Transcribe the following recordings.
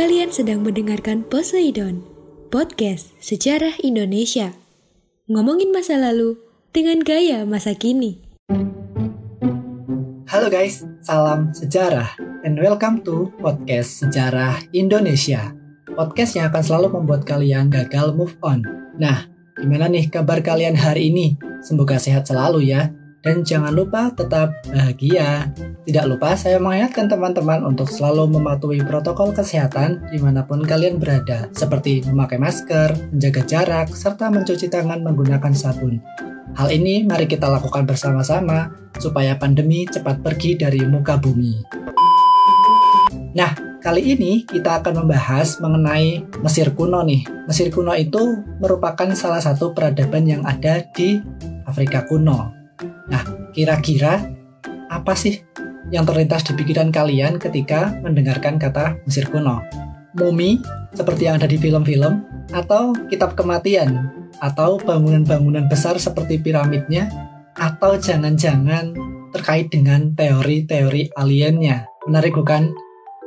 Kalian sedang mendengarkan Poseidon, podcast sejarah Indonesia. Ngomongin masa lalu dengan gaya masa kini. Halo guys, salam sejarah and welcome to podcast Sejarah Indonesia. Podcast yang akan selalu membuat kalian gagal move on. Nah, gimana nih kabar kalian hari ini? Semoga sehat selalu ya. Dan jangan lupa tetap bahagia. Tidak lupa saya mengingatkan teman-teman untuk selalu mematuhi protokol kesehatan di mana pun kalian berada, seperti memakai masker, menjaga jarak, serta mencuci tangan menggunakan sabun. Hal ini mari kita lakukan bersama-sama supaya pandemi cepat pergi dari muka bumi. Nah, kali ini kita akan membahas mengenai Mesir kuno nih. Mesir kuno itu merupakan salah satu peradaban yang ada di Afrika kuno. Nah, kira-kira apa sih yang terlintas di pikiran kalian ketika mendengarkan kata Mesir kuno? Mumi, seperti yang ada di film-film, atau kitab kematian, atau bangunan-bangunan besar seperti piramidnya, atau jangan-jangan terkait dengan teori-teori aliennya. Menarik bukan?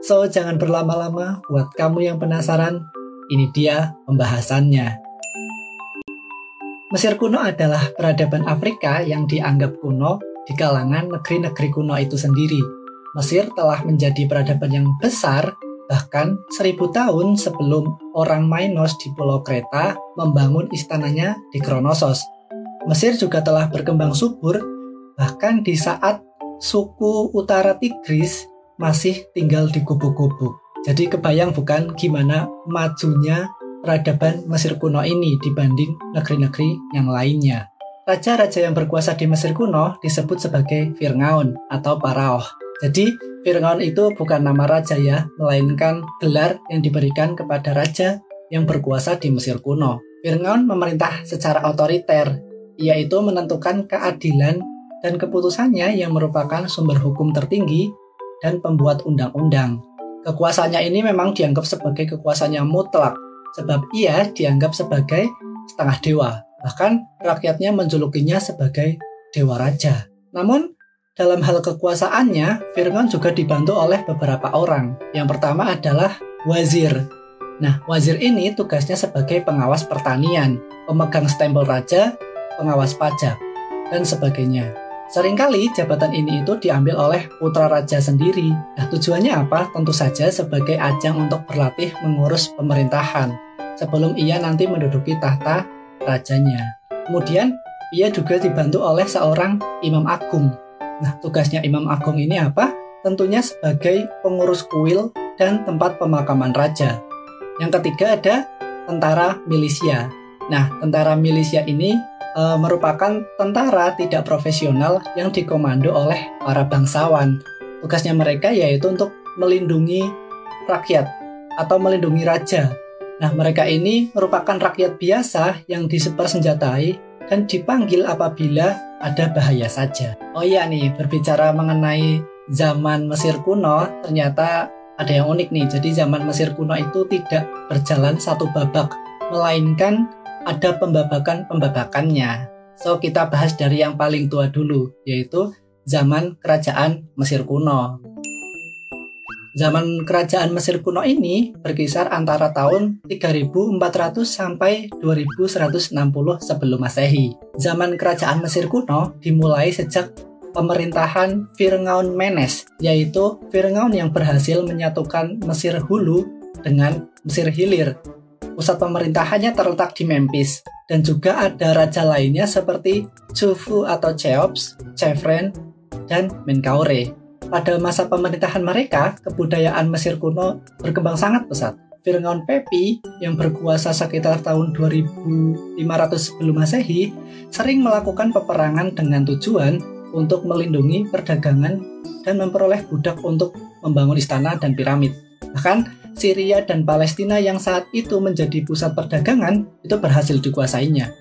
So, jangan berlama-lama buat kamu yang penasaran. Ini dia pembahasannya. Mesir kuno adalah peradaban Afrika yang dianggap kuno di kalangan negeri-negeri kuno itu sendiri. Mesir telah menjadi peradaban yang besar bahkan seribu tahun sebelum orang Minos di Pulau Kreta membangun istananya di Kronosos. Mesir juga telah berkembang subur bahkan di saat suku utara Tigris masih tinggal di gubuk-gubuk. Jadi kebayang bukan gimana majunya peradaban Mesir kuno ini dibanding negeri-negeri yang lainnya. Raja-raja yang berkuasa di Mesir kuno disebut sebagai Fir'aun atau Paraoh. Jadi Fir'aun itu bukan nama raja ya, melainkan gelar yang diberikan kepada raja yang berkuasa di Mesir kuno. Fir'aun memerintah secara otoriter, yaitu menentukan keadilan dan keputusannya yang merupakan sumber hukum tertinggi dan pembuat undang-undang. Kekuasaannya ini memang dianggap sebagai kekuasaan yang mutlak, sebab ia dianggap sebagai setengah dewa. Bahkan rakyatnya menjulukinya sebagai dewa raja. Namun, dalam hal kekuasaannya, Fir'aun juga dibantu oleh beberapa orang. Yang pertama adalah wazir. Nah, wazir ini tugasnya sebagai pengawas pertanian, pemegang stempel raja, pengawas pajak, dan sebagainya. Seringkali jabatan ini itu diambil oleh putra raja sendiri. Nah, tujuannya apa? Tentu saja sebagai ajang untuk berlatih mengurus pemerintahan sebelum ia nanti menduduki tahta rajanya. Kemudian, ia juga dibantu oleh seorang imam agung. Nah, tugasnya imam agung ini apa? Tentunya sebagai pengurus kuil dan tempat pemakaman raja. Yang ketiga ada tentara milisia. Nah, tentara milisia ini e, merupakan tentara tidak profesional yang dikomando oleh para bangsawan. Tugasnya mereka yaitu untuk melindungi rakyat atau melindungi raja. Nah, mereka ini merupakan rakyat biasa yang disepersenjatai dan dipanggil apabila ada bahaya saja. Oh iya nih, berbicara mengenai zaman Mesir kuno, ternyata ada yang unik nih. Jadi zaman Mesir kuno itu tidak berjalan satu babak, melainkan ada pembabakan-pembabakannya. So, kita bahas dari yang paling tua dulu, yaitu zaman kerajaan Mesir kuno. Zaman kerajaan Mesir kuno ini berkisar antara tahun 3400 sampai 2160 sebelum Masehi. Zaman kerajaan Mesir kuno dimulai sejak pemerintahan Fir'aun Menes, yaitu Fir'aun yang berhasil menyatukan Mesir Hulu dengan Mesir Hilir Pusat pemerintahannya terletak di Memphis, dan juga ada raja lainnya seperti Chufu atau Cheops, Chefren, dan Menkaure. Pada masa pemerintahan mereka, kebudayaan Mesir kuno berkembang sangat pesat. Fir'aun Pepi yang berkuasa sekitar tahun 2500 sebelum Masehi sering melakukan peperangan dengan tujuan untuk melindungi perdagangan dan memperoleh budak untuk membangun istana dan piramid. Bahkan Syria dan Palestina yang saat itu menjadi pusat perdagangan itu berhasil dikuasainya.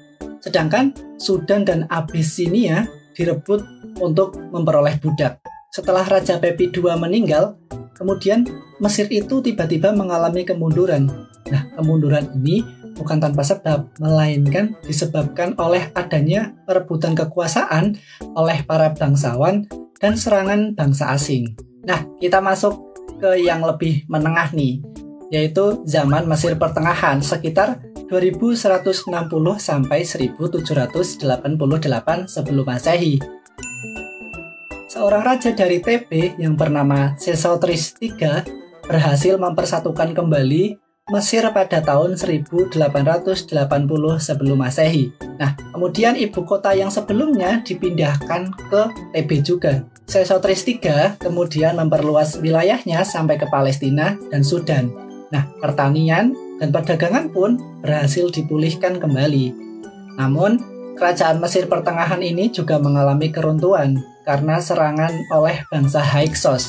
Sedangkan Sudan dan Abyssinia direbut untuk memperoleh budak. Setelah Raja Pepi II meninggal, kemudian Mesir itu tiba-tiba mengalami kemunduran. Nah, kemunduran ini bukan tanpa sebab, melainkan disebabkan oleh adanya perebutan kekuasaan oleh para bangsawan dan serangan bangsa asing. Nah, kita masuk ke yang lebih menengah nih, yaitu zaman Mesir Pertengahan sekitar 2160 sampai 1788 sebelum Masehi. Seorang raja dari TB yang bernama Sesotris III berhasil mempersatukan kembali Mesir pada tahun 1880 sebelum Masehi. Nah, kemudian ibu kota yang sebelumnya dipindahkan ke TB juga. Sesotris III kemudian memperluas wilayahnya sampai ke Palestina dan Sudan. Nah, pertanian dan perdagangan pun berhasil dipulihkan kembali. Namun, kerajaan Mesir pertengahan ini juga mengalami keruntuhan karena serangan oleh bangsa Hyksos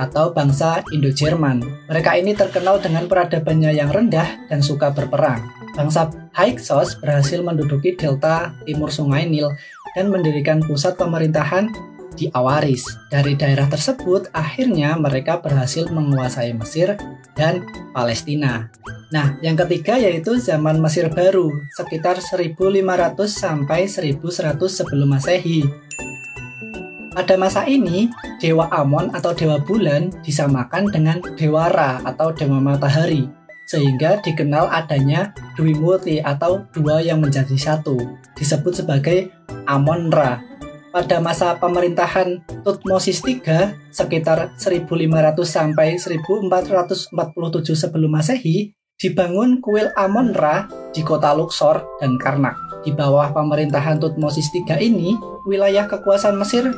atau bangsa Indo-Jerman. Mereka ini terkenal dengan peradabannya yang rendah dan suka berperang. Bangsa Hyksos berhasil menduduki delta timur Sungai Nil dan mendirikan pusat pemerintahan di Awaris. Dari daerah tersebut, akhirnya mereka berhasil menguasai Mesir dan Palestina. Nah, yang ketiga yaitu zaman Mesir baru, sekitar 1500 sampai 1100 sebelum Masehi. Pada masa ini, Dewa Amon atau Dewa Bulan disamakan dengan Dewa Ra atau Dewa Matahari, sehingga dikenal adanya Dwi Muti atau dua yang menjadi satu, disebut sebagai Amon Ra pada masa pemerintahan Tutmosis III sekitar 1500 sampai 1447 sebelum Masehi dibangun kuil Amon-Ra di kota Luxor dan Karnak. Di bawah pemerintahan Tutmosis III ini, wilayah kekuasaan Mesir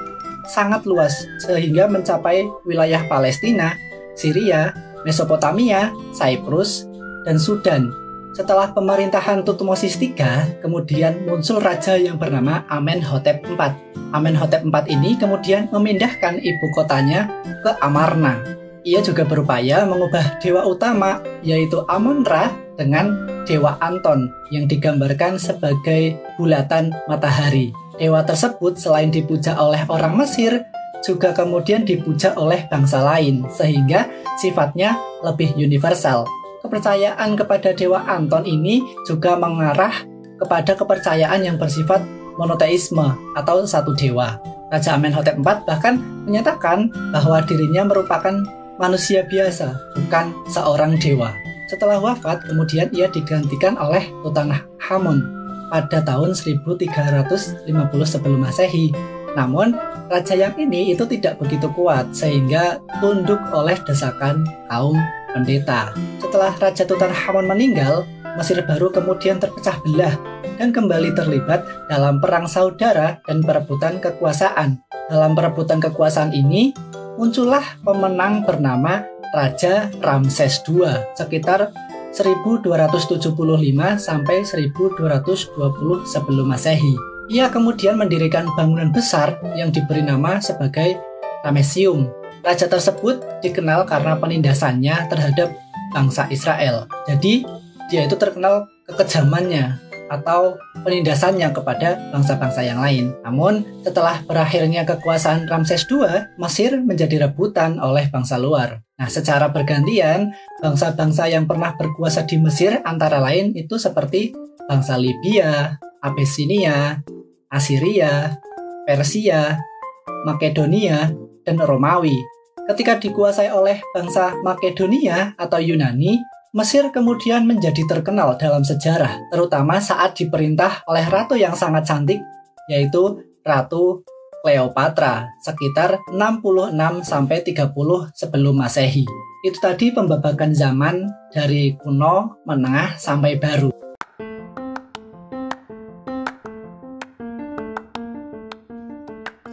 sangat luas sehingga mencapai wilayah Palestina, Syria, Mesopotamia, Cyprus, dan Sudan setelah pemerintahan Tutmosis III, kemudian muncul raja yang bernama Amenhotep IV. Amenhotep IV ini kemudian memindahkan ibu kotanya ke Amarna. Ia juga berupaya mengubah dewa utama, yaitu Amon-Ra, dengan dewa Anton yang digambarkan sebagai bulatan matahari. Dewa tersebut selain dipuja oleh orang Mesir, juga kemudian dipuja oleh bangsa lain, sehingga sifatnya lebih universal kepercayaan kepada Dewa Anton ini juga mengarah kepada kepercayaan yang bersifat monoteisme atau satu dewa. Raja Amenhotep IV bahkan menyatakan bahwa dirinya merupakan manusia biasa, bukan seorang dewa. Setelah wafat, kemudian ia digantikan oleh Tutankhamun pada tahun 1350 sebelum Masehi. Namun, raja yang ini itu tidak begitu kuat sehingga tunduk oleh desakan kaum pendeta. Setelah Raja Tutankhamun meninggal, Mesir baru kemudian terpecah belah dan kembali terlibat dalam perang saudara dan perebutan kekuasaan. Dalam perebutan kekuasaan ini, muncullah pemenang bernama Raja Ramses II sekitar 1275 sampai 1220 sebelum Masehi. Ia kemudian mendirikan bangunan besar yang diberi nama sebagai Ramesium Raja tersebut dikenal karena penindasannya terhadap bangsa Israel. Jadi, dia itu terkenal kekejamannya atau penindasannya kepada bangsa-bangsa yang lain. Namun, setelah berakhirnya kekuasaan Ramses II, Mesir menjadi rebutan oleh bangsa luar. Nah, secara bergantian, bangsa-bangsa yang pernah berkuasa di Mesir antara lain itu seperti bangsa Libya, Abyssinia, Assyria, Persia, Makedonia, dan Romawi. Ketika dikuasai oleh bangsa Makedonia atau Yunani, Mesir kemudian menjadi terkenal dalam sejarah, terutama saat diperintah oleh ratu yang sangat cantik, yaitu Ratu Cleopatra, sekitar 66 sampai 30 sebelum Masehi. Itu tadi pembabakan zaman dari kuno, menengah sampai baru.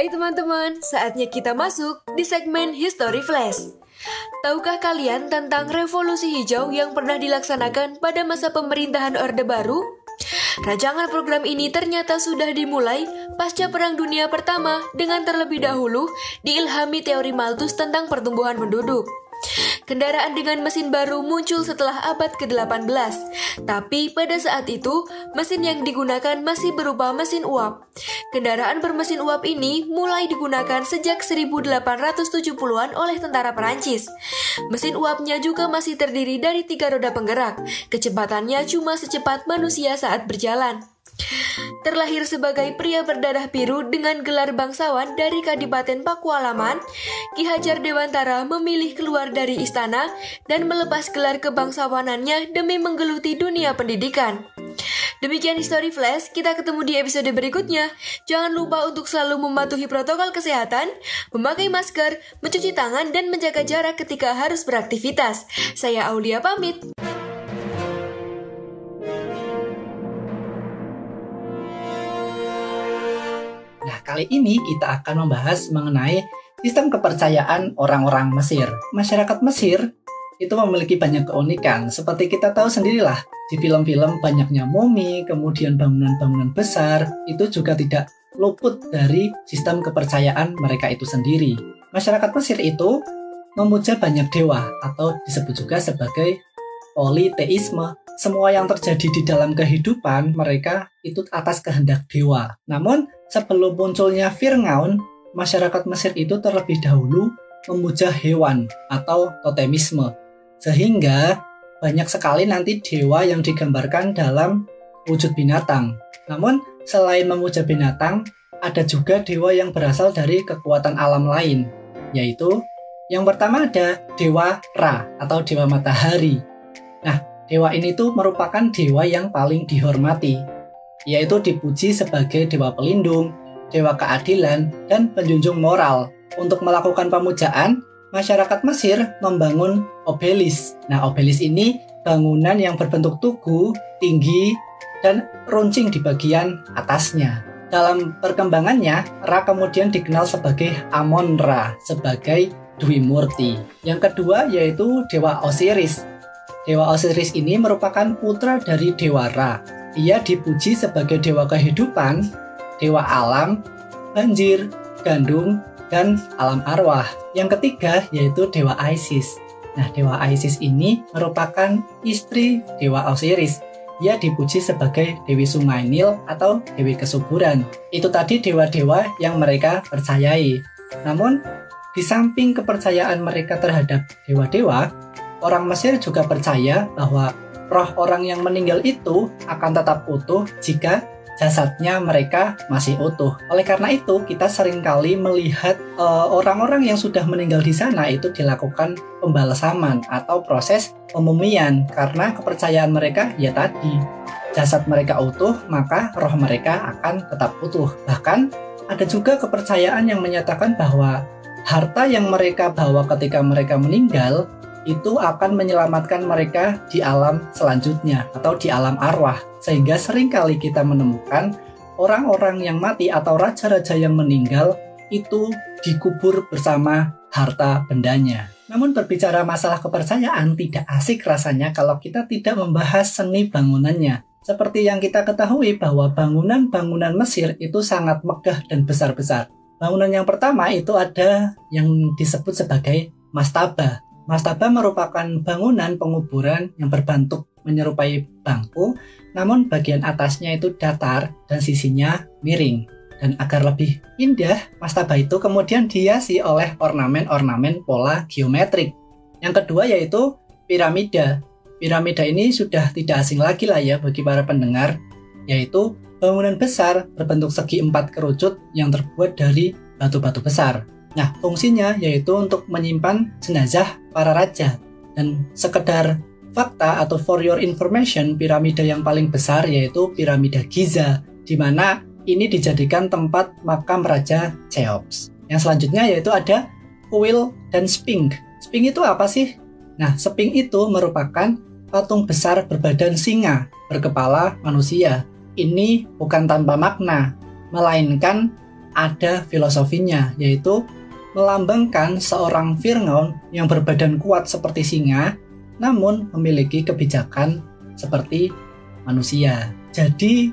Hai teman-teman, saatnya kita masuk di segmen History Flash. Tahukah kalian tentang revolusi hijau yang pernah dilaksanakan pada masa pemerintahan Orde Baru? Rancangan program ini ternyata sudah dimulai pasca Perang Dunia Pertama dengan terlebih dahulu diilhami teori Malthus tentang pertumbuhan penduduk. Kendaraan dengan mesin baru muncul setelah abad ke-18, tapi pada saat itu mesin yang digunakan masih berupa mesin uap. Kendaraan bermesin uap ini mulai digunakan sejak 1870-an oleh tentara Perancis. Mesin uapnya juga masih terdiri dari tiga roda penggerak. Kecepatannya cuma secepat manusia saat berjalan. Terlahir sebagai pria berdarah biru dengan gelar bangsawan dari Kadipaten Pakualaman, Ki Hajar Dewantara memilih keluar dari istana dan melepas gelar kebangsawanannya demi menggeluti dunia pendidikan. Demikian History Flash, kita ketemu di episode berikutnya. Jangan lupa untuk selalu mematuhi protokol kesehatan, memakai masker, mencuci tangan, dan menjaga jarak ketika harus beraktivitas. Saya Aulia pamit. Kali ini kita akan membahas mengenai sistem kepercayaan orang-orang Mesir. Masyarakat Mesir itu memiliki banyak keunikan. Seperti kita tahu sendirilah, di film-film banyaknya mumi, kemudian bangunan-bangunan besar, itu juga tidak luput dari sistem kepercayaan mereka itu sendiri. Masyarakat Mesir itu memuja banyak dewa atau disebut juga sebagai politeisme. Semua yang terjadi di dalam kehidupan mereka itu atas kehendak dewa. Namun sebelum munculnya Fir'aun, masyarakat Mesir itu terlebih dahulu memuja hewan atau totemisme. Sehingga banyak sekali nanti dewa yang digambarkan dalam wujud binatang. Namun selain memuja binatang, ada juga dewa yang berasal dari kekuatan alam lain, yaitu yang pertama ada dewa Ra atau dewa matahari. Nah, dewa ini tuh merupakan dewa yang paling dihormati, yaitu dipuji sebagai dewa pelindung, dewa keadilan, dan penjunjung moral. Untuk melakukan pemujaan, masyarakat Mesir membangun obelis. Nah, obelis ini bangunan yang berbentuk tugu, tinggi, dan runcing di bagian atasnya. Dalam perkembangannya, Ra kemudian dikenal sebagai Amon Ra, sebagai Dwi Murti. Yang kedua yaitu Dewa Osiris. Dewa Osiris ini merupakan putra dari Dewa Ra. Ia dipuji sebagai dewa kehidupan, dewa alam, banjir, gandum, dan alam arwah. Yang ketiga yaitu Dewa Isis. Nah, Dewa Isis ini merupakan istri Dewa Osiris. Ia dipuji sebagai Dewi Sungai Nil atau Dewi Kesuburan. Itu tadi dewa-dewa yang mereka percayai. Namun, di samping kepercayaan mereka terhadap dewa-dewa, orang Mesir juga percaya bahwa roh orang yang meninggal itu akan tetap utuh jika jasadnya mereka masih utuh. Oleh karena itu, kita sering kali melihat orang-orang uh, yang sudah meninggal di sana itu dilakukan pembalasaman atau proses pemumian karena kepercayaan mereka ya tadi jasad mereka utuh, maka roh mereka akan tetap utuh. Bahkan ada juga kepercayaan yang menyatakan bahwa harta yang mereka bawa ketika mereka meninggal itu akan menyelamatkan mereka di alam selanjutnya atau di alam arwah. Sehingga sering kali kita menemukan orang-orang yang mati atau raja-raja yang meninggal itu dikubur bersama harta bendanya. Namun berbicara masalah kepercayaan tidak asik rasanya kalau kita tidak membahas seni bangunannya. Seperti yang kita ketahui bahwa bangunan-bangunan Mesir itu sangat megah dan besar-besar. Bangunan yang pertama itu ada yang disebut sebagai mastaba Mastaba merupakan bangunan penguburan yang berbentuk menyerupai bangku, namun bagian atasnya itu datar dan sisinya miring. Dan agar lebih indah, mastaba itu kemudian dihiasi oleh ornamen-ornamen pola geometrik. Yang kedua yaitu piramida. Piramida ini sudah tidak asing lagi lah ya bagi para pendengar, yaitu bangunan besar berbentuk segi empat kerucut yang terbuat dari batu-batu besar. Nah, fungsinya yaitu untuk menyimpan jenazah para raja. Dan sekedar fakta atau for your information, piramida yang paling besar yaitu piramida Giza, di mana ini dijadikan tempat makam Raja Cheops. Yang selanjutnya yaitu ada kuil dan sphinx. Sphinx itu apa sih? Nah, sphinx itu merupakan patung besar berbadan singa, berkepala manusia. Ini bukan tanpa makna, melainkan ada filosofinya, yaitu melambangkan seorang Fir'aun yang berbadan kuat seperti singa, namun memiliki kebijakan seperti manusia. Jadi,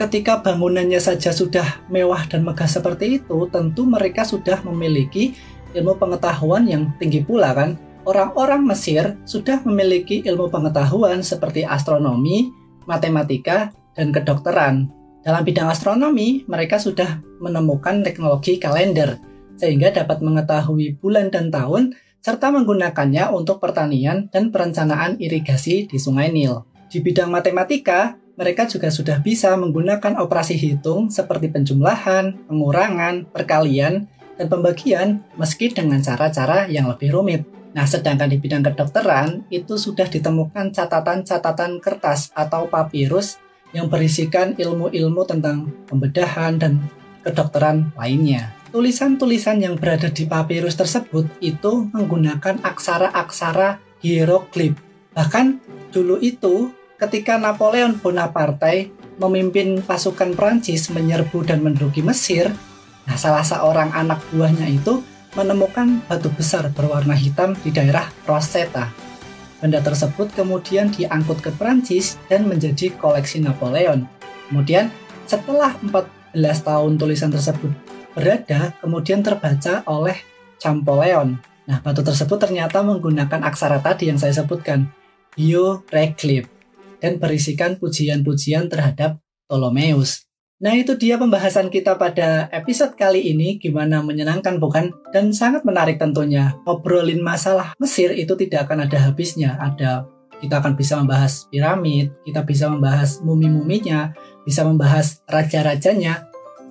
ketika bangunannya saja sudah mewah dan megah seperti itu, tentu mereka sudah memiliki ilmu pengetahuan yang tinggi pula kan. Orang-orang Mesir sudah memiliki ilmu pengetahuan seperti astronomi, matematika, dan kedokteran. Dalam bidang astronomi, mereka sudah menemukan teknologi kalender sehingga dapat mengetahui bulan dan tahun serta menggunakannya untuk pertanian dan perencanaan irigasi di Sungai Nil. Di bidang matematika, mereka juga sudah bisa menggunakan operasi hitung seperti penjumlahan, pengurangan, perkalian, dan pembagian meski dengan cara-cara yang lebih rumit. Nah, sedangkan di bidang kedokteran itu sudah ditemukan catatan-catatan kertas atau papirus yang berisikan ilmu-ilmu tentang pembedahan dan kedokteran lainnya. Tulisan-tulisan yang berada di papirus tersebut itu menggunakan aksara-aksara hieroglif. Bahkan dulu itu ketika Napoleon Bonaparte memimpin pasukan Prancis menyerbu dan menduduki Mesir, Nah, salah seorang anak buahnya itu menemukan batu besar berwarna hitam di daerah Rosetta. Benda tersebut kemudian diangkut ke Prancis dan menjadi koleksi Napoleon. Kemudian, setelah 14 tahun tulisan tersebut berada, kemudian terbaca oleh Champoleon. Nah, batu tersebut ternyata menggunakan aksara tadi yang saya sebutkan, Hieroglif, dan berisikan pujian-pujian terhadap Ptolemeus. Nah itu dia pembahasan kita pada episode kali ini Gimana menyenangkan bukan? Dan sangat menarik tentunya Ngobrolin masalah Mesir itu tidak akan ada habisnya Ada kita akan bisa membahas piramid Kita bisa membahas mumi-muminya Bisa membahas raja-rajanya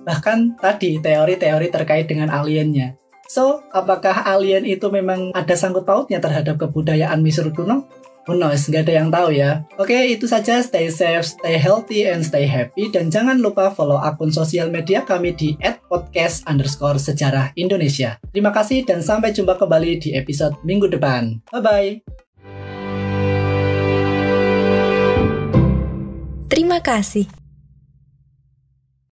Bahkan tadi teori-teori terkait dengan aliennya So, apakah alien itu memang ada sangkut pautnya terhadap kebudayaan Mesir kuno? Who knows, nggak ada yang tahu ya. Oke, itu saja. Stay safe, stay healthy, and stay happy. Dan jangan lupa follow akun sosial media kami di @podcast underscore sejarah Indonesia. Terima kasih dan sampai jumpa kembali di episode minggu depan. Bye-bye. Terima kasih.